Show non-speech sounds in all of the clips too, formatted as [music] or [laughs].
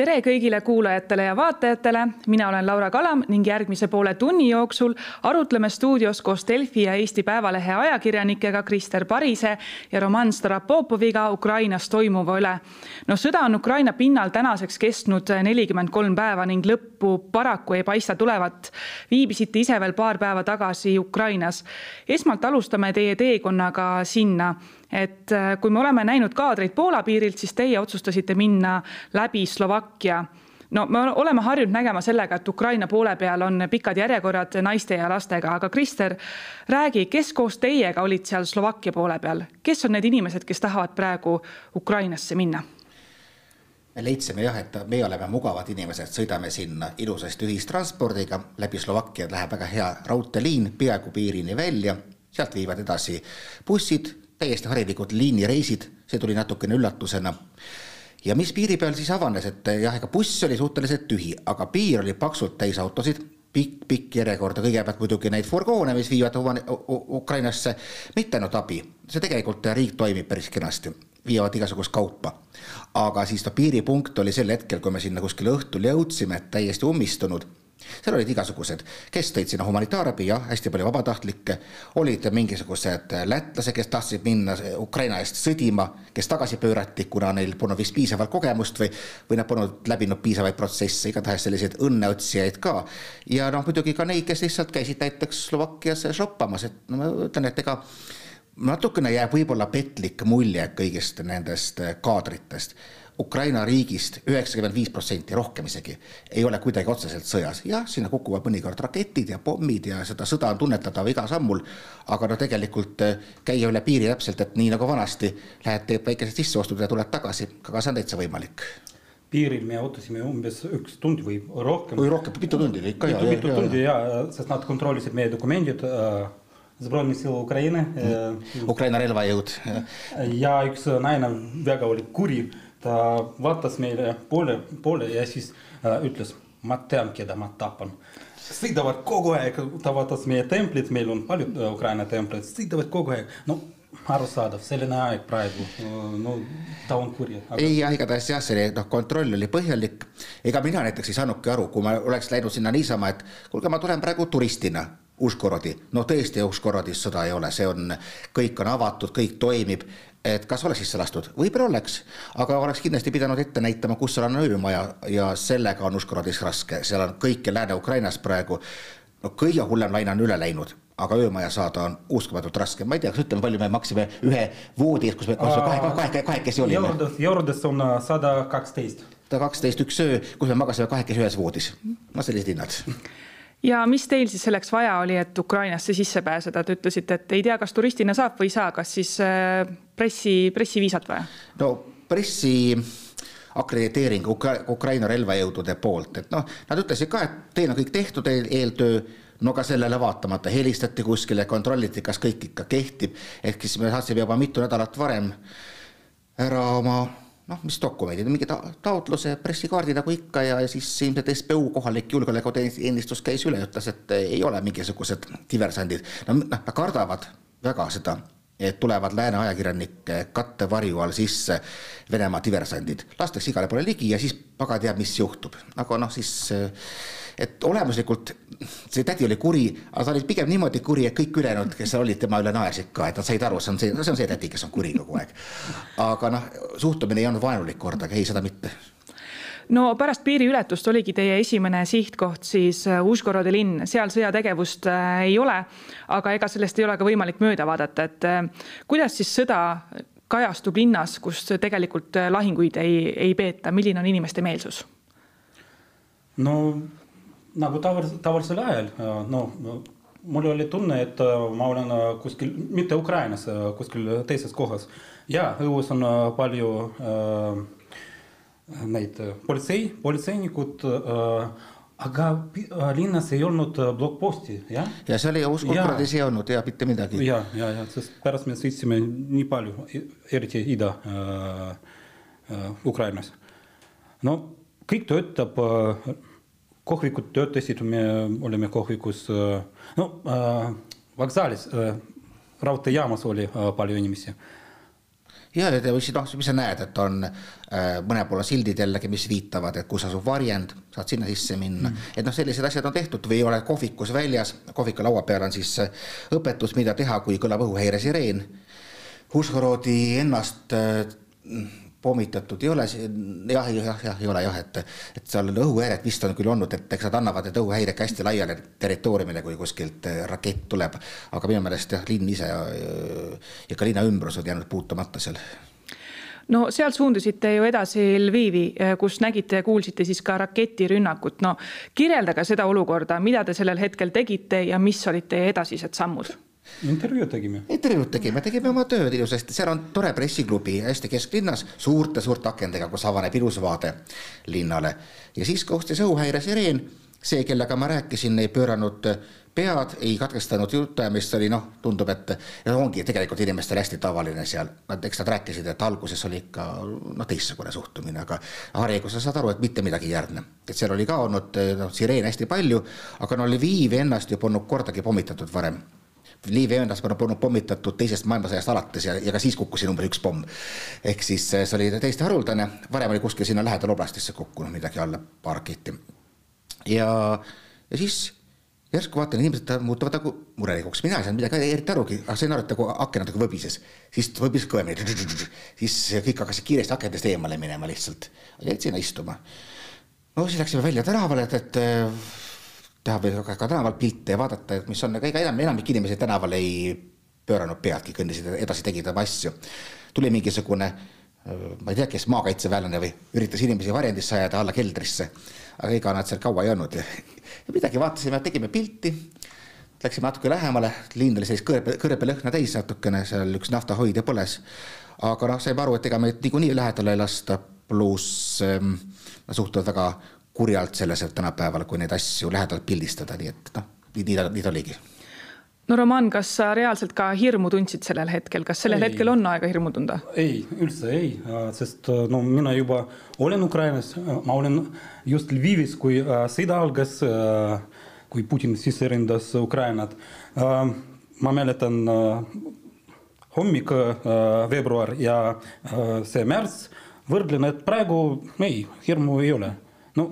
tere kõigile kuulajatele ja vaatajatele, mina olen Laura Kalam ning järgmise poole tunni jooksul arutleme stuudios koos Delfi ja Eesti Päevalehe ajakirjanikega Krister Parise ja Roman Starapopoviga Ukrainas toimuva üle. no sõda on Ukraina pinnal tänaseks kestnud nelikümmend kolm päeva ning lõppu paraku ei paista tulevat. viibisite ise veel paar päeva tagasi Ukrainas. esmalt alustame teie teekonnaga sinna et äh, kui me oleme näinud kaadreid Poola piirilt, siis teie otsustasite minna läbi Slovakkia. No me oleme harjunud nägema sellega, et Ukraina poole peal on pikad järjekorrad naiste ja lastega, aga Krister, räägi, kes koos teiega olid seal Slovakkia poole peal, kes on need inimesed, kes tahavad praegu Ukrainasse minna? me leidsime jah, et meie oleme mugavad inimesed, sõidame sinna ilusasti ühistranspordiga, läbi Slovakkia läheb väga hea raudteeliin peaaegu piirini välja, sealt viivad edasi bussid täiesti harilikud liinireisid, see tuli natukene üllatusena. ja mis piiri peal siis avanes, et jah, ega buss oli suhteliselt tühi, aga piir oli paksult täis autosid, pikk, pikk järjekord ja kõigepealt muidugi neid furgoone, mis viivad Ukrainasse mitte ainult abi, see tegelikult riik toimib päris kenasti, viivad igasugust kaupa. aga siis ta piiripunkt oli sel hetkel, kui me sinna kuskil õhtul jõudsime, täiesti ummistunud seal olid igasugused, kes tõid sinna humanitaarabi, jah, hästi palju vabatahtlikke, olid mingisugused lätlased, kes tahtsid minna Ukraina eest sõdima, kes tagasi pöörati, kuna neil polnud vist piisavalt kogemust või, või nad polnud läbinud piisavaid protsesse, igatahes selliseid õnneotsijaid ka. ja noh, muidugi ka neid, kes lihtsalt käisid näiteks Slovakkias shoppamas, et no ma ütlen, et ega natukene jääb võib-olla petlik mulje kõigist nendest kaadritest Ukraina riigist üheksakümmend viis protsenti, rohkem isegi, ei ole kuidagi otseselt sõjas, jah, sinna kukuvad mõnikord raketid ja pommid ja seda sõda on tunnetatav igal sammul, aga no tegelikult eh, käia üle piiri täpselt, et nii nagu vanasti, lähed, teed väikesed sisseostud ja tuled tagasi, aga see on täitsa võimalik piiril me ootasime umbes üks tund või rohkem. või rohkem, mitu tundi ikka. mitu, mitu tundi ja, sest nad kontrollisid meie dokumendid äh,. Zbrojni sila Ukraina äh,. Ukraina relvajõud. ja üks naine väga oli kuri äh,, ta vaatas meile poole, poole ja siis äh, ütles, ma tean, keda ma tapan. sõidavad kogu aeg, ta vaatas meie templit, meil on palju äh, Ukraina templeid, sõidavad kogu aeg, no arusaadav, selline aeg praegu, no ta on kuri aga.... ei igatahes jah, see noh, kontroll oli põhjalik. ega mina näiteks ei saanudki aru, kui ma oleks läinud sinna niisama, et kuulge, ma tulen praegu turistina Užgorodi, no tõesti Užgorodis sõda ei ole, see on, kõik on avatud, kõik toimib et kas oleks sisse lastud, võib-olla oleks, aga oleks kindlasti pidanud ette näitama, kus seal on öömaja ja sellega on Užgorodis raske, seal on kõike Lääne-Ukrainas praegu. no kõige hullem laine on üle läinud, aga öömaja saada on uskumatult raske, ma ei tea, kas ütleme, palju me maksime ühe voodi eest, kus me kahe, kahe, kahekesi olime. eurodes on äh, sada kaksteist. sada kaksteist üks öö, kus me magasime kahekesi ühes voodis, no sellised hinnad. Ja mis teil siis selleks vaja oli, et Ukrainasse sisse pääseda, te ütlesite, et ei tea, kas turistina saab või ei saa, kas siis äh, pressi, pressiviisat vaja? no pressi akrediteering Ukra Ukraina relvajõudude poolt, et noh, nad ütlesid ka, et teil on kõik tehtud eel, eeltöö, no ka sellele vaatamata helistati kuskile, kontrolliti, kas kõik ikka kehtib, ehk siis me saatsime juba mitu nädalat varem ära oma noh, mis dokumendid, mingi ta taotluse, pressikaardi nagu ikka ja, siis ilmselt SBU kohalik julgeolekuteenistus käis üle, ütles, et ei ole mingisugused diversandid. no noh, nad kardavad väga seda, tulevad lääne ajakirjanike kattevarju all sisse Venemaa diversandid. lastakse igale poole ligi ja siis pagan teab, mis juhtub. aga noh, siis et olemuslikult see tädi oli kuri, aga ta oli pigem niimoodi kuri, et kõik ülejäänud, kes seal olid, tema üle naersid ka, et nad said aru, see on see, no see on see tädi, kes on kuri kogu aeg. aga noh, suhtumine ei olnud vaenulik kordagi, ei seda mitte no pärast piiriületust oligi teie esimene sihtkoht siis äh, Užgorodi linn, seal sõjategevust äh, ei ole, aga ega sellest ei ole ka võimalik mööda vaadata, et äh, kuidas siis sõda kajastub linnas, kus tegelikult lahinguid ei, ei peeta, milline on inimeste meelsus? no nagu tavalisel, tavalisel ajal, no mul oli tunne, et ma olen kuskil, mitte Ukrainas, kuskil teises kohas. ja õues on palju äh, neid politsei, politseinikud äh, aga linnas ei olnud blokposti, jah? ja seal ei Uus-Kokradis ei olnud ja mitte midagi. ja, ja, ja sest pärast me sõitsime nii palju, eriti ida äh, äh, Ukrainas. no kõik töötab äh, kohvikud töötasid, me olime kohvikus, no vaksaalis, raudteejaamas oli palju inimesi. Ja, ja mis noh, mis sa näed, et on äh, mõne poole sildid jällegi, mis viitavad, et kus asub varjend, saad sinna sisse minna. Mm.. et noh, sellised asjad on tehtud või oled kohvikus väljas, kohviku laua peal on siis äh, õpetus, mida teha, kui kõlab õhuhäiresireen. Užhorodi ennast äh, pommitatud ei ole, jah, jah, jah, ei ole jah, et, et seal õhuhäired vist on küll olnud, et eks nad annavad need õhuhäired ka hästi laiale territooriumile, kui kuskilt äh, rakett tuleb. aga minu meelest jah, linn ise ja, ja ka linna ümbrus on jäänud puutumata seal no sealt suundusite ju edasi Lvivi, äh, kus nägite ja kuulsite siis ka raketirünnakut. no kirjeldage seda olukorda, mida te sellel hetkel tegite ja mis olid teie edasised sammud intervjuud tegime. intervjuud tegime, tegime oma tööd ilusasti, seal on tore pressiklubi hästi kesklinnas, suurte-suurte akendega, kus avaneb ilus vaade linnale. ja siis kohtus õhuhäiresireen, see, kellega ma rääkisin, ei pööranud pead, ei katkestanud jutuajamist, oli noh, tundub, et ja ongi tegelikult inimestel hästi tavaline seal. Nad, eks nad rääkisid, et alguses oli ikka noh, teistsugune suhtumine, aga Harjuga sa saad aru, et mitte midagi ei järgne. et seal oli ka olnud noh, sireene hästi palju, aga no Lvivi ennast ju polnud kordagi pommitatud varem Liivi ööndas polnud pommitatud teisest maailmasõjast alates ja, ja ka siis kukkus siin umbes üks pomm. ehk siis eh, see oli täiesti haruldane, varem oli kuskil sinna lähedal oblastisse kukkunud midagi alla, paar raketti. ja, ja siis järsku vaatan, inimesed muutuvad nagu murelikuks, mina ei saanud midagi eriti arugi, aga sain aru, et nagu aken natuke võbises, siis võbis kõvemini, siis kõik hakkasid kiiresti akendest eemale minema lihtsalt, jäid sinna istuma. no siis läksime välja tänavale, et, et teha või ka, ka tänaval pilte ja vaadata, et mis on, aga ega enam, enamik inimesi tänaval ei pööranud peadki, kõndisid edasi, tegid oma asju. tuli mingisugune, ma ei tea, kes maakaitseväelane või üritas inimesi varjendisse ajada alla keldrisse, aga ega nad seal kaua ei olnud ja, [laughs] ja midagi vaatasime, tegime pilti, läksime natuke lähemale, linn oli sellist kõrbe, kõrbelõhna täis natukene, seal üks naftahoidja põles. aga noh, saime aru, et ega meid niikuinii lähedale ei lasta, pluss ähm, nad suhtuvad väga kurjalt selles, et tänapäeval, kui neid asju lähedalt pildistada, nii et noh, nii, ta, nii ta oligi. no Roman, kas sa reaalselt ka hirmu tundsid sellel hetkel, kas sellel ei. hetkel on aega hirmu tunda? ei, üldse ei, sest no mina juba olen Ukrainas, ma olen just Lvivis, kui äh, sõda algas, äh, kui Putin siserindas Ukrainat. Äh, ma mäletan hommik, veebruar ja see märts, võrdlen, et praegu ei, hirmu ei ole no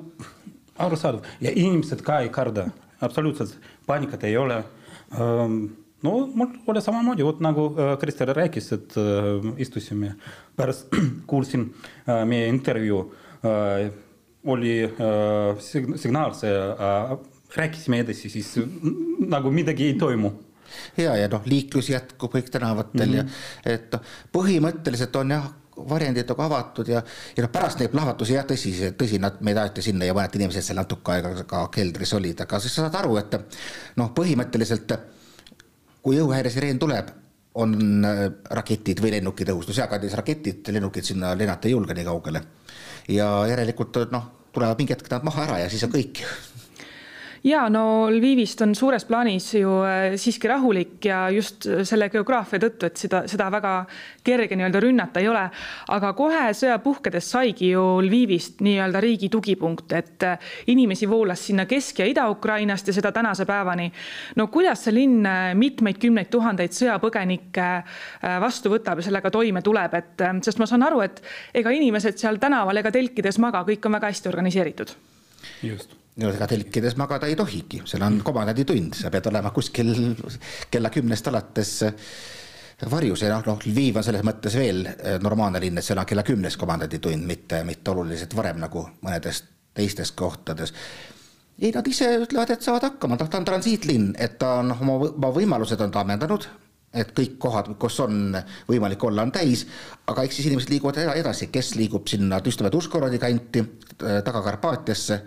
arusaadav. Ja inimesed ka ei karda, absoluutselt, paanikat ei ole. Um, no mul oli samamoodi, vot nagu Krister rääkis, et äh, istusime, pärast [clears throat] kuulsin äh, meie intervjuu äh,, oli äh, signaal, see äh, rääkisime edasi, siis nagu midagi ei toimu. Ja, ja noh, liiklus jätkub kõik tänavatel mm -hmm. ja mhm. et noh, põhimõtteliselt on jah varjendid nagu avatud ja, ja noh, pärast neid plahvatusi jah, tõsi, tõsi, nad meid aeti sinna ja mõned inimesed seal natuke aega ka keldris olid, aga siis sa saad aru, et noh, põhimõtteliselt kui õhuhäiresireen tuleb, on äh, raketid või lennukid õhus, no seakandis raketid, lennukid sinna lennata ei julge nii kaugele. ja järelikult noh, tulevad mingi hetk nad maha ära ja siis on kõik ja no Lvivist on suures plaanis ju äh, siiski rahulik ja just selle geograafia tõttu, et seda, seda väga kerge nii-öelda rünnata ei ole. aga kohe sõja puhkedes saigi ju Lvivist nii-öelda riigi tugipunkt, et äh, inimesi voolas sinna Kesk- ja Ida-Ukrainast ja seda tänase päevani. no kuidas see linn äh, mitmeid kümneid tuhandeid sõjapõgenikke vastu võtab ja sellega toime tuleb, et sest ma saan aru, et ega inimesed seal tänaval ega telkides maga, kõik on väga hästi organiseeritud. just no ega telkides magada ei tohigi, seal on komandanditund, sa pead olema kuskil kella kümnest alates varjus. Ja noh, noh, Lviv on selles mõttes veel eh, normaalne linn, et seal on kella kümnes komandanditund, mitte, mitte oluliselt varem nagu mõnedes teistes kohtades. ei, nad ise ütlevad, et saavad hakkama, noh, ta on transiitlinn, et ta on oma, oma võimalused on ta ammendanud et kõik kohad, kus on võimalik olla, on täis, aga eks siis inimesed liiguvad edasi, kes liigub sinna just nimelt Užgorodi kanti, äh, Taga-Karpaatiasse,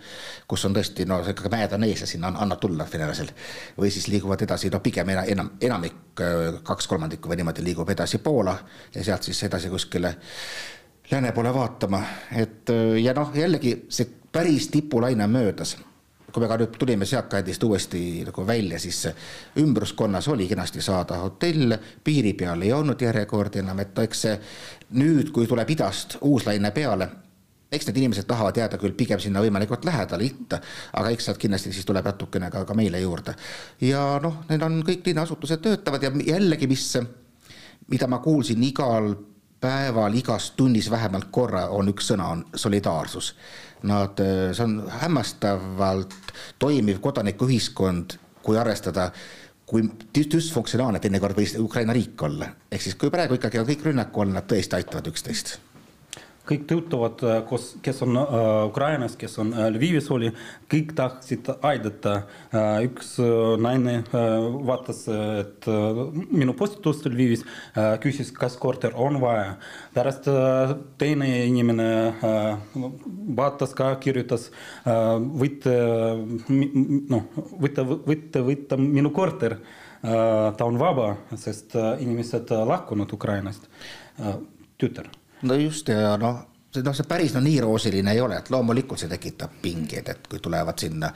kus on tõesti, no ikkagi mäed on ees ja sinna annab tulla venelasel. või siis liiguvad edasi, no pigem enam, enamik, äh, kaks kolmandikku või niimoodi liigub edasi Poola ja sealt siis edasi kuskile lääne poole vaatama, et äh, ja noh, jällegi see päris tipulaine on möödas kui me ka nüüd tulime sealtkandist uuesti nagu välja, siis ümbruskonnas oli kenasti saada hotell, piiri peal ei olnud järjekordi enam, et eks see nüüd, kui tuleb idast uus laine peale, eks need inimesed tahavad jääda küll pigem sinna võimalikult lähedale itta, aga eks sealt kindlasti siis tuleb natukene ka, ka meile juurde. ja noh, need on kõik linnaasutused töötavad ja jällegi, mis, mida ma kuulsin igal päeval igas tunnis vähemalt korra on üks sõna, on solidaarsus. Nad, see on hämmastavalt toimiv kodanikuühiskond, kui arvestada, kui düsfunktsionaalne teinekord võis Ukraina riik olla. ehk siis, kui praegu ikkagi on kõik rünnaku all, nad tõesti aitavad üksteist kõik töötavad koos, kes on äh, Ukrainas, kes on äh, Lvivis oli, kõik tahtsid aidata äh,. üks naine äh, vaatas, et äh, minu postitust Lvivis äh,, küsis, kas korter on vaja. pärast äh, teine inimene äh, vaatas ka, kirjutas äh,, võite, noh, võite, võite võtta minu korter äh,. ta on vaba, sest äh, inimesed lahkunud Ukrainast äh,, tütar no just ja noh, see noh, see päris no nii roosiline ei ole, et loomulikult see tekitab pingeid, et kui tulevad sinna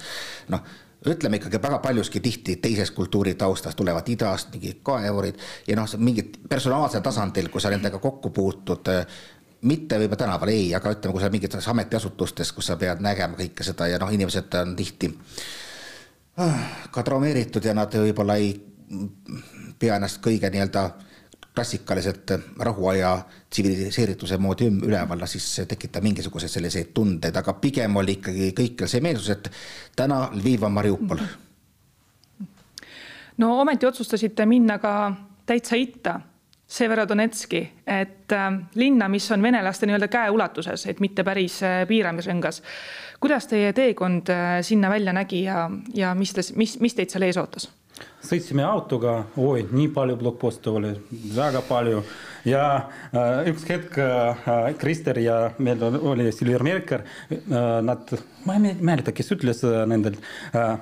noh, ütleme ikkagi väga paljuski tihti teisest kultuuritaustast tulevad idast mingid kaevurid ja noh, mingid personaalsel tasandil, kui sa nendega kokku puutud mitte võib-olla tänaval ei, aga ütleme, kui sa mingites ametiasutustes, kus sa pead nägema kõike seda ja noh, inimesed on tihti ah, ka traumeeritud ja nad võib-olla ei pea ennast kõige nii-öelda klassikaliselt rahuaja tsiviliseerituse moodi üleval, siis tekitab mingisuguseid selliseid tundeid, aga pigem oli ikkagi kõikjal see meelsus, et täna Lviv on Mariupol. no ometi otsustasite minna ka täitsa itta, Severodonetski, et äh, linna, mis on venelaste nii-öelda käeulatuses, et mitte päris äh, piiramisrõngas. kuidas teie teekond äh, sinna välja nägi ja, ja mis te, mis, mis teid seal ees ootas? Sõitsime autoga, oi, nii palju blokposte oli, väga palju. ja äh, üks hetk äh, Krister ja meil oli Silver Merker äh,, nad, ma ei mäleta, kes ütles äh, nendel äh,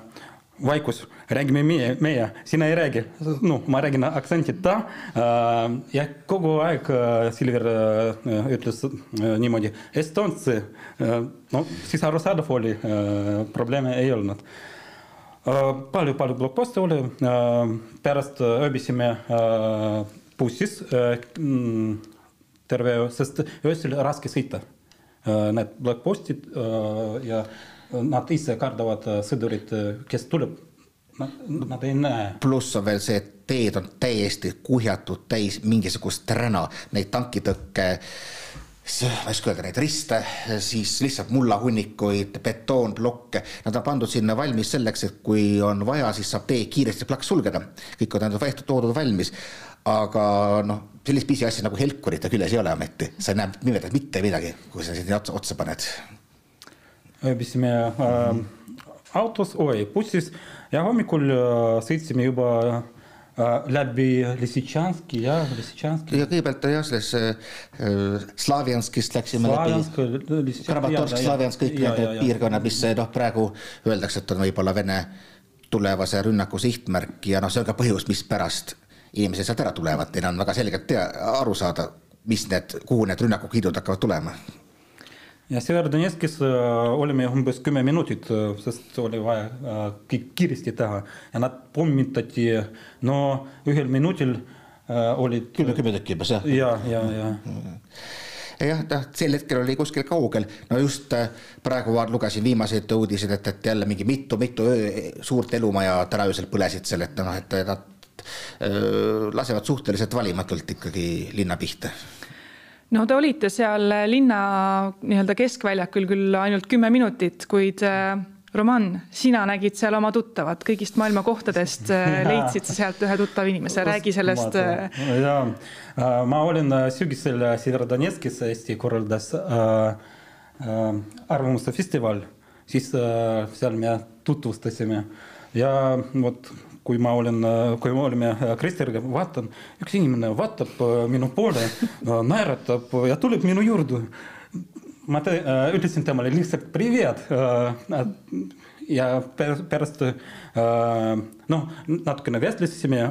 vaikus, räägime meie, meie, sina ei räägi. no ma räägin aktsentita äh,. ja kogu aeg äh, Silver äh, ütles äh, niimoodi, estonsi äh,. no siis arusaadav oli äh,, probleeme ei olnud äh, palju-palju blogposte oli, pärast ööbisime bussis terve öö, sest öösel raske sõita. Need blogpostid ja nad ise kardavad sõdurit, kes tuleb Nad, ei näe. pluss on veel see, et teed on täiesti kuhjatud täis mingisugust räna, neid tankitõkke äh, ma ei oska öelda neid riste, siis lihtsalt mullahunnikuid, betoonplokke, nad on pandud sinna valmis selleks, et kui on vaja, siis saab tee kiiresti plaks sulgeda. kõik on võetud, toodud valmis. aga noh, sellist pisiasja nagu helkurite küljes ei ole ometi, sa ei näe nimetada mitte midagi, kui sa sinna otsa, otsa paned. ööbisime äh, autos, oi, bussis ja hommikul äh, sõitsime juba läbi Lissitšanski ja Lissitšanski. ja kõigepealt jah, selles äh, Slavianskist läksime Slaviansk, läbi. Kramatorsk, Slaviansk, kõik need piirkonnad, mis noh, praegu öeldakse, et on võib-olla Vene tulevase rünnaku sihtmärk ja noh, see on ka põhjus, mispärast inimesed sealt ära tulevad, neil on väga selgelt tea, aru saada, mis need, kuhu need rünnakukiidud hakkavad tulema ja Severodonetskis olime umbes kümme minutit, sest oli vaja kõik kiiresti teha ja nad pommitati, no ühel minutil olid. kümme, kümme tükki umbes jah? ja, ja, ja. jah, noh, sel hetkel oli kuskil kaugel, no just praegu lugesin viimaseid uudiseid, et, et jälle mingi mitu-mitu suurt elumaja täna öösel põlesid seal, et noh, et nad lasevad suhteliselt valimatult ikkagi linna pihta no te olite seal linna nii-öelda keskväljakul küll ainult kümme minutit, kuid äh, Roman, sina nägid seal oma tuttavat, kõigist maailma kohtadest äh, [laughs] leidsid sa sealt ühe tuttava inimese, räägi sellest. Äh, ma olin sügisel Severodonetskis, Eesti korraldas äh, äh, Arvamuste festival, siis äh, seal me tutvustasime. Ja vot kui ma olen, kui me olime Kristeriga, vaatan, üks inimene vaatab minu poole, naeratab ja tuleb minu juurde. ma te, ütlesin temale lihtsalt privet ja pärast noh, natukene vestlesime,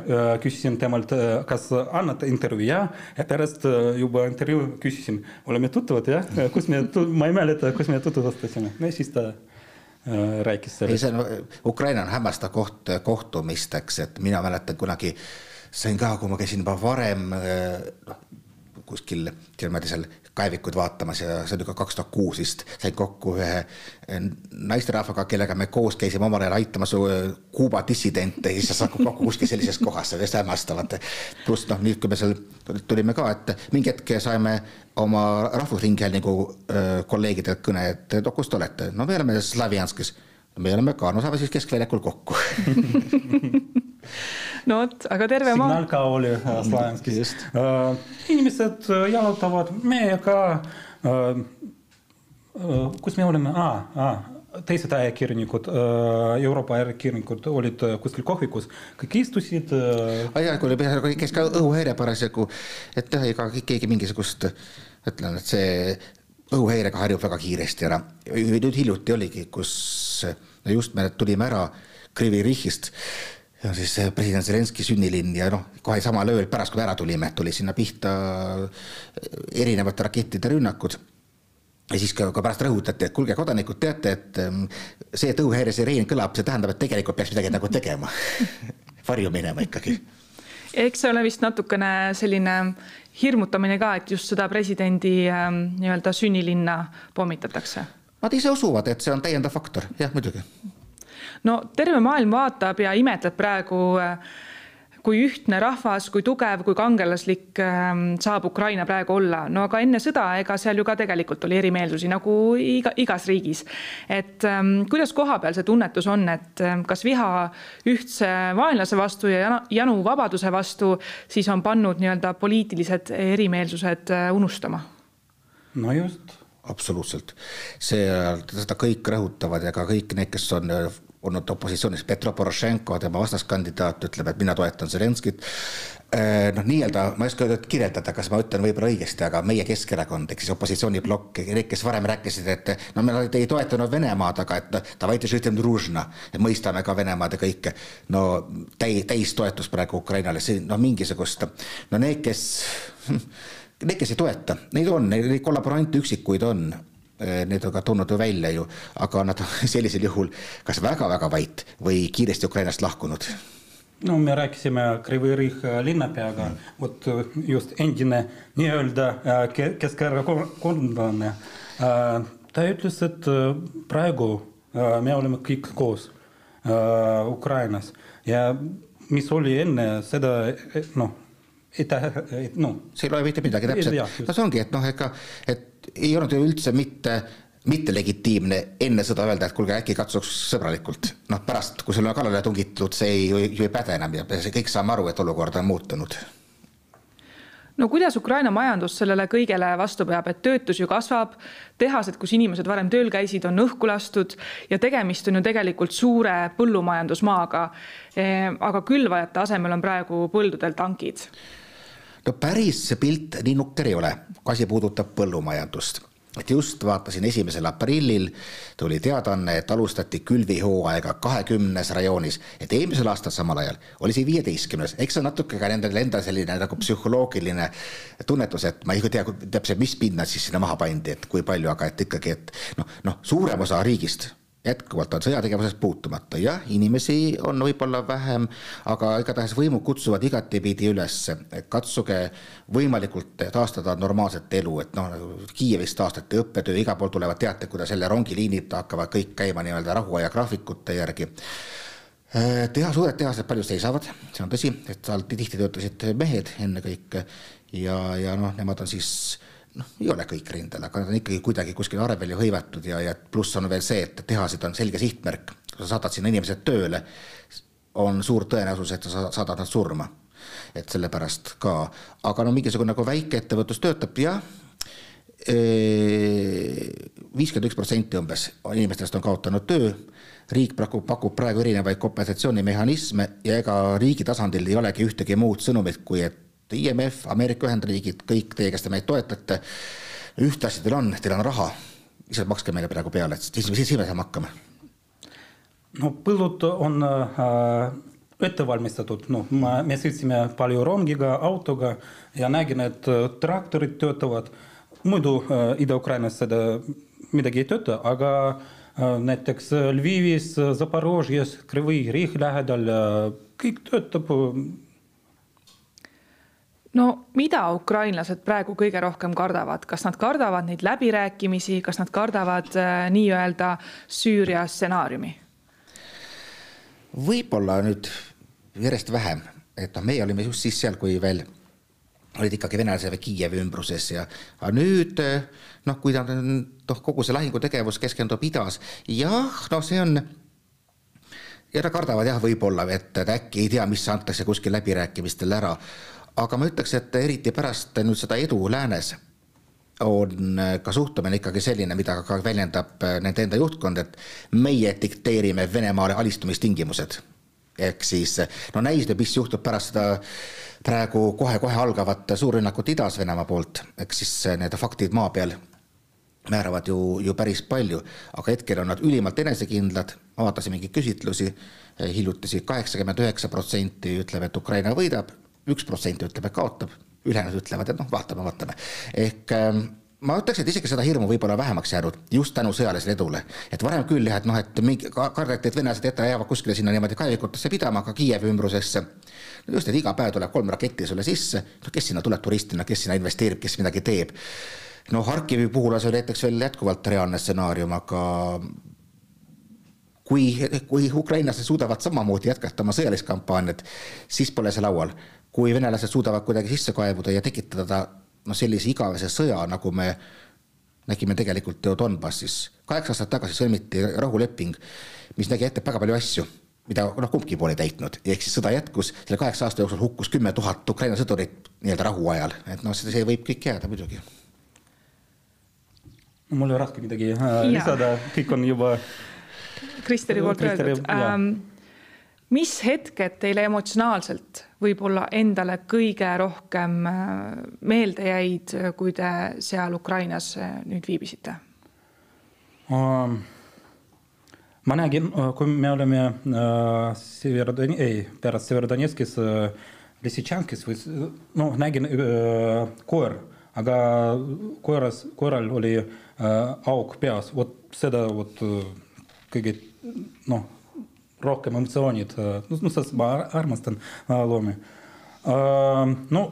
küsisin temalt, kas annate intervjuu ja, ja pärast juba intervjuu küsisin, oleme tuttavad jah, kus me, ma ei mäleta, kus me tutvustasime, no siis ta Äh, rääkis sellest. ei, see on, Ukraina on hämmastav koht kohtumisteks, et mina mäletan kunagi sain ka, kui ma käisin juba varem, noh, kuskil niimoodi seal kaevikud vaatamas ja see oli ka kaks tuhat kuus vist, sain kokku ühe naisterahvaga, kellega me koos käisime omal ajal aitamas Kuuba dissidente ja siis saad kokku kuskil sellises kohas, see oli hästi hämmastav. pluss noh, nüüd, kui me seal tulime ka, et mingi hetk saime oma Rahvusringhäälingu kolleegidelt kõne, et no kus te olete, no me oleme Slavjanskis me oleme ka, no saame siis Keskväljakul kokku [laughs] no vot, aga terve maa. signaal ka oli äh, Slajanskis uh,. inimesed äh, jalutavad, meie ka kus me oleme ah,, ah, teised ajakirjanikud, Euroopa ajakirjanikud olid kuskil kohvikus, kõik istusid. kui oli, käis ka õhuhäire parasjagu, et ega keegi mingisugust, ütlen, et see õhuhäirega harjub väga kiiresti ära. nüüd hiljuti oligi, kus just me tulime ära Krivi Rihist ja siis president Zelenskõi sünnilinn ja noh, kohe samal ööl pärast, kui me ära tulime, tuli sinna pihta erinevate rakettide rünnakud. ja siis ka, ka pärast rõhutati, et kuulge, kodanikud, teate, et ähm, see, et õhuhäiresireen kõlab, see tähendab, et tegelikult peaks midagi nagu tegema [laughs] varju minema ikkagi. eks see ole vist natukene selline hirmutamine ka, et just seda presidendi ähm, nii-öelda sünnilinna pommitatakse. Nad ise usuvad, et see on täiendav faktor, jah, muidugi no terve maailm vaatab ja imetleb praegu, kui ühtne rahvas, kui tugev, kui kangelaslik ähm, saab Ukraina praegu olla. no aga enne sõda, ega seal ju ka tegelikult oli erimeelsusi nagu iga, igas riigis. et ähm, kuidas kohapeal see tunnetus on, et ähm, kas viha ühtse vaenlase vastu ja janu vabaduse vastu siis on pannud nii-öelda poliitilised erimeelsused äh, unustama? no just absoluutselt, see, seda kõik rõhutavad ja ka kõik need, kes on olnud opositsioonis, Petro Porošenko, tema vastaskandidaat ütleb, et mina toetan Zelenskit. Äh, noh, nii-öelda ma ei oska öelda, et kirjeldada, kas ma ütlen võib-olla õigesti, aga meie Keskerakond ehk siis opositsiooniplokk, need, kes varem rääkisid, et no me ei toetanud Venemaad, aga et davai, et mõistame ka Venemaad ja kõike. no täi-, täistoetus praegu Ukrainale, see noh, mingisugust, no need, kes hm, Need, kes ei toeta, neid on, neid kollaborante üksikuid on, need on ka tulnud ju välja ju, aga nad on [laughs] sellisel juhul kas väga-väga vait või kiiresti Ukrainast lahkunud no me rääkisime Krivi Rih linnapeaga mm., vot just endine nii-öelda äh, keskerakondlane. Äh, ta ütles, et äh, praegu me oleme kõik koos Ukrainas ja mis oli enne seda, noh, ei tähenda, noh. see ei loe mitte midagi täpselt, no see ongi, et noh, ega, et ei olnud ju üldse mitte mitte legitiimne enne sõda öelda, et kuulge, äkki katsuks sõbralikult. noh, pärast, kui sulle on kallale tungitud, see ei, ju ei päde enam ja kõik saame aru, et olukord on muutunud. no kuidas Ukraina majandus sellele kõigele vastu peab, et töötus ju kasvab, tehased, kus inimesed varem tööl käisid, on õhku lastud ja tegemist on ju tegelikult suure põllumajandusmaaga. Eh, aga külvajate asemel on praegu põldudel tankid no päris see pilt nii nukker ei ole, kui asi puudutab põllumajandust. Et just vaatasin esimesel aprillil tuli teadaanne, et alustati külvihooaega kahekümnes rajoonis, et eelmisel aastal samal ajal oli see viieteistkümnes, eks see on natuke ka nendel enda selline nagu psühholoogiline tunnetus, et ma ei tea täpselt, mis pinnad siis sinna maha pandi, et kui palju, aga et ikkagi, et noh, noh, suurem osa riigist jätkuvalt on sõjategevusest puutumata, jah, inimesi on võib-olla vähem, aga igatahes võimud kutsuvad igatepidi üles, katsuge võimalikult taastada normaalset elu, et noh, Kiievis taastati õppetöö, igal pool tulevad teated, kuidas jälle rongiliinid hakkavad kõik käima nii-öelda rahuaja graafikute järgi. Teha, suured tehased palju seisavad, see on tõsi, et seal tihti töötasid mehed ennekõike ja, ja noh, nemad on siis noh, ei ole kõik rindel, aga on ikkagi kuidagi kuskil arvel ju hõivatud ja, ja pluss on veel see, et tehased on selge sihtmärk. kui sa saadad sinna inimesed tööle, on suur tõenäosus, et sa saadad nad surma. et sellepärast ka, aga no mingisugune nagu väikeettevõtlus töötab jah, viiskümmend üks protsenti umbes inimestest on kaotanud töö, riik pakub, pakub praegu erinevaid kompensatsioonimehhanisme ja ega riigi tasandil ei olegi ühtegi muud sõnumit, kui et IMF, Ameerika Ühendriigid, kõik teie, kes te meid toetate, ühte asja teil on, teil on raha, lihtsalt makske meile praegu peale, et siis, siis me saame hakkama. no põllud on äh, ette valmistatud, noh, me sõitsime palju rongiga, autoga ja nägin, et äh, traktorid töötavad. muidu äh, Ida-Ukrainas seda midagi ei tööta, aga äh, näiteks Lvivis, Zaporožjes, Krivi Rih lähedal äh, kõik töötab no mida ukrainlased praegu kõige rohkem kardavad, kas nad kardavad neid läbirääkimisi, kas nad kardavad äh, nii-öelda Süüria stsenaariumi? võib-olla nüüd järjest vähem, et noh, meie olime just siis seal, kui veel olid ikkagi venelased Kiievi ümbruses ja aga nüüd noh, kui ta on, noh, kogu see lahingutegevus keskendub idas, jah, no see on ja nad kardavad jah, võib-olla, et äkki ei tea, mis antakse kuskil läbirääkimistel ära. Aga ma ütleks, et eriti pärast nüüd seda edu läänes on ka suhtumine ikkagi selline, mida ka väljendab nende enda juhtkond, et meie dikteerime Venemaale alistumistingimused. ehk siis no näis nüüd, mis juhtub pärast seda praegu kohe-kohe algavat suurrünnakut idas Venemaa poolt, eks siis need faktid maa peal määravad ju, ju päris palju, aga hetkel on nad ülimalt enesekindlad, vaatasin mingeid küsitlusi, hiljuti kaheksakümmend üheksa protsenti ütleb, et Ukraina võidab, üks protsent ütleb, et kaotab, ülejäänud ütlevad, et noh, vaatame, vaatame. ehk ähm, ma ütleks, et isegi seda hirmu võib-olla vähemaks jäänud just tänu sõjalisele edule. et varem küll jah, et noh, et mingi kardeti, et venelased jätta jäävad kuskile sinna niimoodi kaevikutesse pidama, ka Kiievi ümbrusesse. just, et iga päev tuleb kolm raketti sulle sisse, no kes sinna tuleb turistina, kes sinna investeerib, kes midagi teeb no Harkivi puhul see näiteks veel jätkuvalt reaalne stsenaarium, aga kui, kui ukrainlased suudavad samamoodi jätkata oma sõjalist kampaaniat, siis pole see laual. Kui venelased suudavad kuidagi sisse kaevuda ja tekitada noh, sellise igavese sõja, nagu me nägime tegelikult ju Donbassis. kaheksa aastat tagasi sõlmiti rahuleping, mis nägi ette väga palju asju, mida noh, kumbki pool ei täitnud, ehk siis sõda jätkus, selle kaheksa aasta jooksul hukkus kümme tuhat Ukraina sõdurit nii-öelda rahuajal, et noh, see võib kõik jääda muidugi mul ei ole raske midagi äh, lisada, kõik on juba. Kristeri poolt öeldud ähm,. mis hetked teile emotsionaalselt võib-olla endale kõige rohkem äh, meelde jäid, kui te seal Ukrainas äh, nüüd viibisite? Ma nägin, kui me olime äh, Severodon-, ei, pärast Severodonetskis äh, Lissitšankis või noh, nägin äh, koer, aga koeras, koeral oli äh, Äh, auk peas, vot seda vot äh, kõige noh, rohkem emotsioonid, äh, no sest ma armastan loomi. no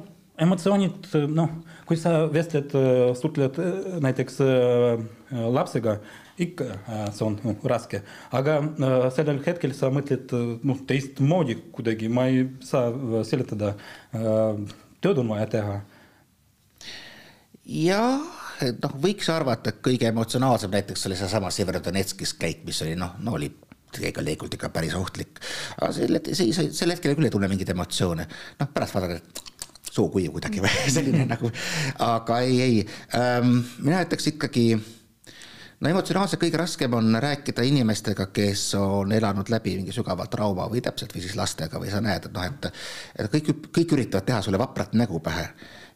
emotsioonid, noh, kui sa vestled, suhtled näiteks lapsega, ikka see on no, raske, aga sellel hetkel sa mõtled noh, teistmoodi kuidagi, ma ei saa seletada, tööd on vaja teha. jah noh, võiks arvata, et kõige emotsionaalsem näiteks oli seesama Severodonetskis käik, mis oli noh, no oli tegelikult ikka päris ohtlik. aga sel, see, sel hetkel küll ei tunne mingeid emotsioone. noh, pärast vaadata, et suu kuiv kuidagi või [laughs] selline nagu, aga ei, ei ähm,, mina ütleks ikkagi no emotsionaalselt kõige raskem on rääkida inimestega, kes on elanud läbi mingi sügava trauma või täpselt või siis lastega või sa näed, et noh, et et kõik, kõik üritavad teha sulle vaprat nägu pähe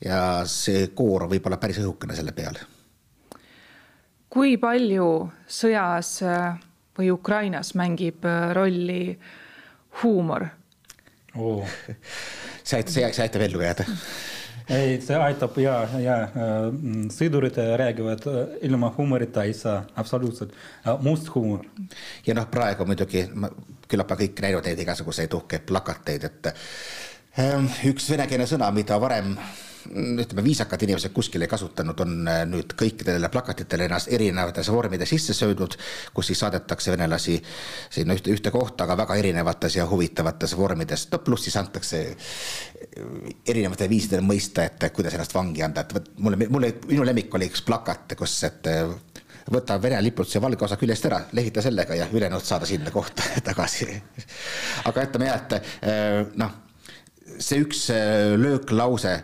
ja see koor võib olla päris õhukene selle peal. kui palju sõjas äh, või Ukrainas mängib äh, rolli huumor oh.? [laughs] see aitab, see aitab ellu jääda ei, see aitab ja, ja äh, sõdurid räägivad ilma huumorita ei saa, absoluutselt, must huumor. ja noh, praegu muidugi küllap on kõik näinud neid igasuguseid uhkeid plakateid, et üks venekeelne sõna, mida varem ütleme, viisakad inimesed kuskil ei kasutanud, on äh, nüüd kõikidele plakatitele ennast erinevates vormides sisse söödud, kus siis saadetakse venelasi sinna ühte, ühte kohta, aga väga erinevates ja huvitavates vormides, no pluss siis antakse erinevatel viisidel mõista, et kuidas ennast vangi anda, et vot mulle, mulle, minu lemmik oli üks plakat, kus, et võta Vene lipult see valge osa küljest ära, lehita sellega ja ülejäänud saada sinna kohta [laughs] tagasi. aga ütleme jah, et äh, noh, see üks äh, lööklause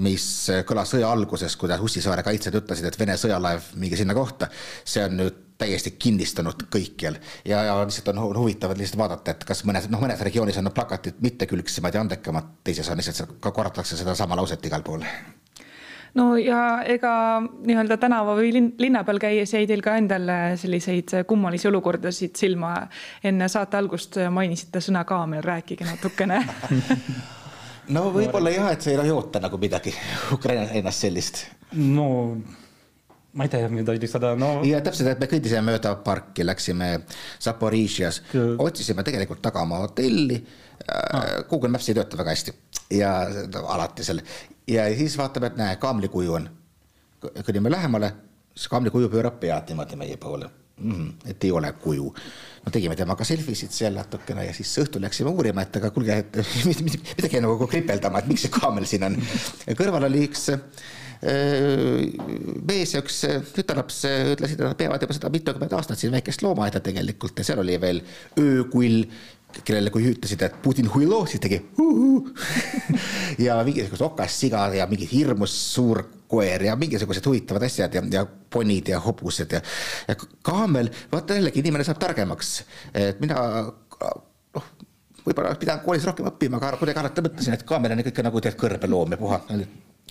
mis kõlas sõja alguses, kuidas Ussisaare kaitsjad ütlesid, et Vene sõjalaev minge sinna kohta. see on nüüd täiesti kinnistunud kõikjal ja, ja lihtsalt on huvitav lihtsalt vaadata, et kas mõnes, noh, mõnes regioonis on plakatid mittekülgsemad ja andekamad, teises on lihtsalt korratakse sedasama lauset igal pool no ja ega nii-öelda tänava või linn, linna peal käies jäi teil ka endal selliseid kummalisi olukordasid silma. enne saate algust mainisite sõna kaamel, rääkige natukene [laughs] no võib-olla jah, et sa ei oota nagu midagi. Ukrainas ennast sellist. no ma ei tea, mida lisada, no. ja täpselt, et me kõndisime mööda parki, läksime Zaporižjas, otsisime tegelikult tagamaa hotelli. Ah.. Google Maps ei tööta väga hästi. Ja no, alati seal. Ja siis vaatame, et näe, kaamlikuju on. kõnnime lähemale, siis kaamlikuju pöörab pead niimoodi meie poole mm,. et ei ole kuju. no tegime temaga selfisid seal natukene ja siis õhtul läksime uurima, et aga kuulge, et [laughs] midagi nagu kripeldama, et miks see kaamel siin on. kõrval oli üks mees ja üks tütarlaps ütlesid, et nad peavad juba seda mitukümmend aastat siin väikest loomaaeda tegelikult ja seal oli veel öökull kellele kui ütlesid, et Putin huilo, siis tegi [laughs] ja mingisugused okassigad ja mingi hirmus suur koer ja mingisugused huvitavad asjad ja, ja ponid ja hobused ja, ja kaamel, vaata jällegi inimene saab targemaks, et mina noh, võib-olla pidanud koolis rohkem õppima, aga kuidagi alati mõtlesin, et kaamel on ikka nagu tead kõrbeloom ja puha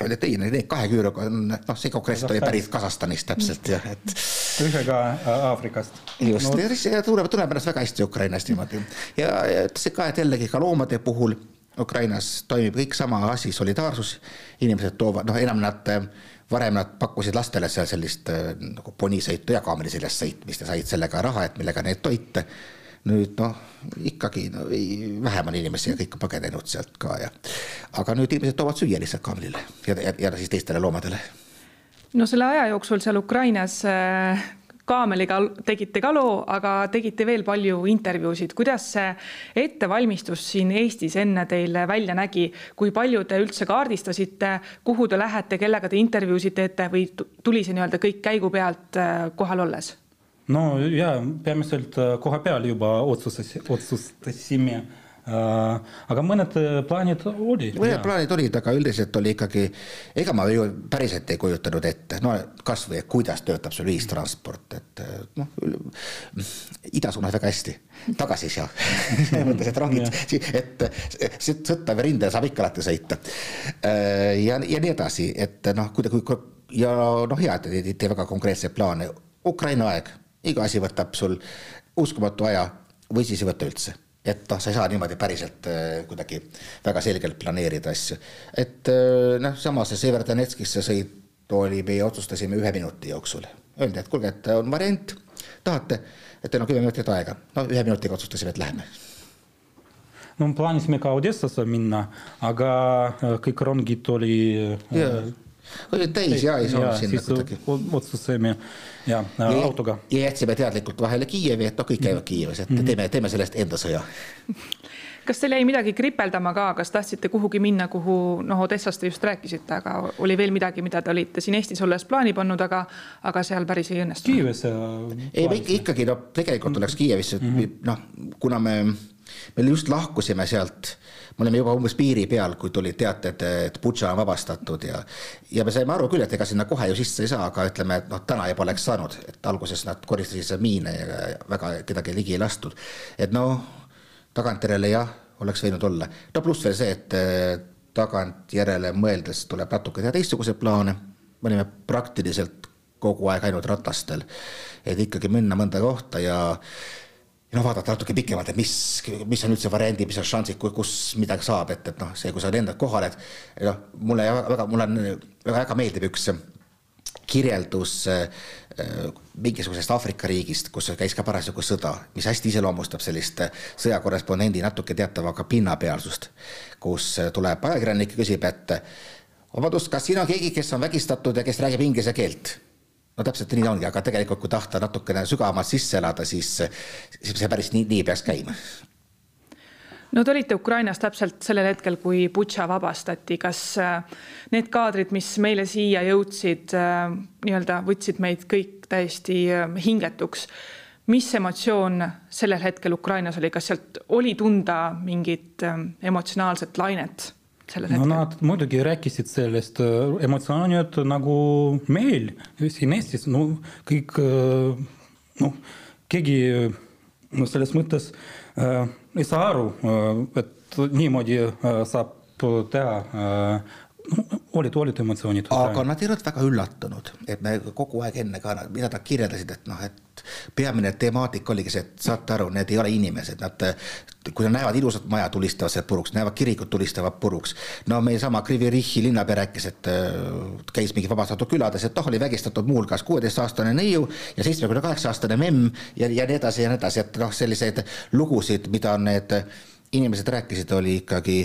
et ei, need kahe küüruga on, noh, see konkreetselt oli pärit Kasahstanist täpselt jah, et. ühega Aafrikast. just no., ja tunneb, tunneb ennast väga hästi Ukrainast niimoodi ja, ja ütles ka, et jällegi ka loomade puhul Ukrainas toimib kõik sama asi, solidaarsus, inimesed toovad, noh, enam nad varem nad pakkusid lastele seal sellist nagu ponisõitu ja kaameli seljas sõitmist ja said sellega raha, et millega neid toita nüüd noh, ikkagi no, ei, vähem on inimesi ja kõik on põgenenud sealt ka ja aga nüüd inimesed toovad süüa lihtsalt kaamlile ja, ja, ja siis teistele loomadele. no selle aja jooksul seal Ukrainas äh, kaameliga tegite ka loo, aga tegite veel palju intervjuusid. kuidas see ettevalmistus siin Eestis enne teil välja nägi, kui palju te üldse kaardistasite, kuhu te lähete, kellega te intervjuusid teete või tuli see nii-öelda kõik käigu pealt äh, kohal olles? No ja peamiselt äh, koha peal juba otsustas, otsustasime äh, aga mõned äh, plaanid olid. mõned plaanid olid, aga üldiselt oli ikkagi, ega ma ju päriselt ei kujutanud ette, no kasvõi kuidas töötab sul ühistransport, et noh, ida suunas väga hästi, tagasi ei saa [laughs] mõttes, et rongid, et sõtta või rindel saab ikka alati sõita. ja, ja nii edasi, et noh, kuidagi ja noh, hea, et te teete väga konkreetseid plaane. Ukraina aeg iga asi võtab sul uskumatu aja või siis ei võta üldse et noh, sa ei saa niimoodi päriselt äh, kuidagi väga selgelt planeerida asju. et äh, noh, samas see Severdonetskisse sõit oli, meie otsustasime ühe minuti jooksul. Öeldi, et kuulge, et on variant, tahate, et teil on kümme minutit aega. no ühe minutiga otsustasime, et läheme. no plaanisime ka Odessasse minna, aga äh, kõik rongid oli oli täis ja ei saanud sinna kuidagi. otsustasime ja, ja autoga. ja jätsime teadlikult vahele Kiievi, et noh, kõik käivad Kiievis, et mm -hmm. teeme, teeme sellest enda sõja [laughs] kas teil jäi midagi kripeldama ka, kas tahtsite kuhugi minna, kuhu noh, Odessast te just rääkisite, aga oli veel midagi, mida te olite siin Eestis olles plaani pannud, aga, aga seal päris ei õnnestunud? Kiievis. ei, me ikka, ikkagi no tegelikult oleks Kiievisse mm -hmm. noh, kuna me, me just lahkusime sealt me olime juba umbes piiri peal, kui tulid teated, et Butša on vabastatud ja ja me saime aru küll, et ega sinna kohe ju sisse ei saa, aga ütleme, et noh, täna juba oleks saanud, et alguses nad koristasid seal miine ja väga kedagi ligi ei lastud. et noh, tagantjärele jah, oleks võinud olla. no pluss veel see, et eh, tagantjärele mõeldes tuleb natuke teha teistsuguseid plaane, me olime praktiliselt kogu aeg ainult ratastel, et ikkagi minna mõnda kohta ja ja noh, vaadata natuke pikemalt, et mis, mis on üldse variandid, mis on šansid, kus midagi saab, et, et noh, see, kui sa lendad kohale, et noh, mulle väga, mulle on väga-väga meeldib üks kirjeldus äh, mingisugusest Aafrika riigist, kus käis ka parasjagu sõda, mis hästi iseloomustab sellist sõjakorrespondendi natuke teatava ka pinnapealsust, kus tuleb ajakirjanik ja küsib, et vabandust, kas siin on keegi, kes on vägistatud ja kes räägib inglise keelt no täpselt nii ta ongi, aga tegelikult, kui tahta natukene sügavamalt sisse elada, siis, siis see päris nii, nii peaks käima. no te olite Ukrainas täpselt sellel hetkel, kui Butša vabastati, kas äh, need kaadrid, mis meile siia jõudsid, äh, nii-öelda võtsid meid kõik täiesti äh, hingetuks. mis emotsioon sellel hetkel Ukrainas oli, kas sealt oli tunda mingit emotsionaalset lainet? Sellel hetkel? no nad muidugi rääkisid sellest äh, emotsioonid nagu meil siin Eestis, no kõik noh, keegi no selles mõttes äh, ei saa aru, äh, et niimoodi äh, saab teha äh, olid, olid emotsioonid. aga nad ei olnud väga üllatunud, et me kogu aeg enne ka, mida nad kirjeldasid, et noh, et peamine temaatika oligi see, et saate aru, need ei ole inimesed, nad, kui nad näevad ilusat maja, tulistavad sealt puruks, näevad kirikut, tulistavad puruks. no meie sama Krivirichi linnapea rääkis, et äh, käis mingi vabastatud külades, et noh, oli vägistatud muuhulgas kuueteistaastane neiu ja seitsmekümne kaheksa aastane memm ja, ja nii edasi ja nii edasi, et noh, selliseid lugusid, mida need inimesed rääkisid, oli ikkagi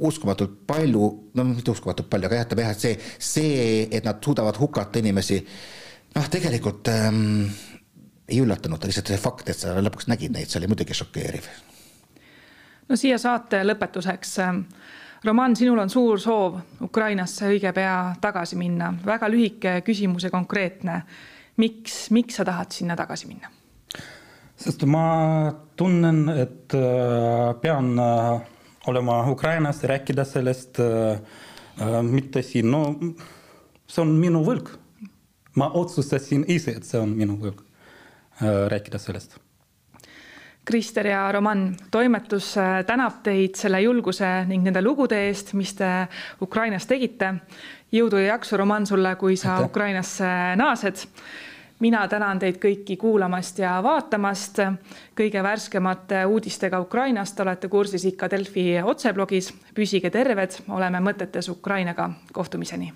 uskumatult palju, no mitte uskumatult palju, aga ütleme jah, et see, see, et nad suudavad hukata inimesi, noh, tegelikult ähm, ei üllatanud, lihtsalt see fakt, et sa lõpuks nägid neid, see oli muidugi šokeeriv. no siia saate lõpetuseks. Roman, sinul on suur soov Ukrainasse õige pea tagasi minna, väga lühike küsimus ja konkreetne. miks, miks sa tahad sinna tagasi minna? Sest ma tunnen, et äh, pean äh, olema Ukrainas, rääkida sellest, äh, mitte siin, no see on minu võlg. ma otsustasin ise, et see on minu võlg, rääkida sellest. Krister ja Roman, toimetus tänab teid selle julguse ning nende lugude eest, mis te Ukrainas tegite. jõudu ja jaksu, Roman, sulle, kui sa Aitäh. Ukrainasse naased mina tänan teid kõiki kuulamast ja vaatamast. kõige värskemate uudistega Ukrainast olete kursis ikka Delfi otseblogis. püsige terved, oleme mõtetes Ukrainaga, kohtumiseni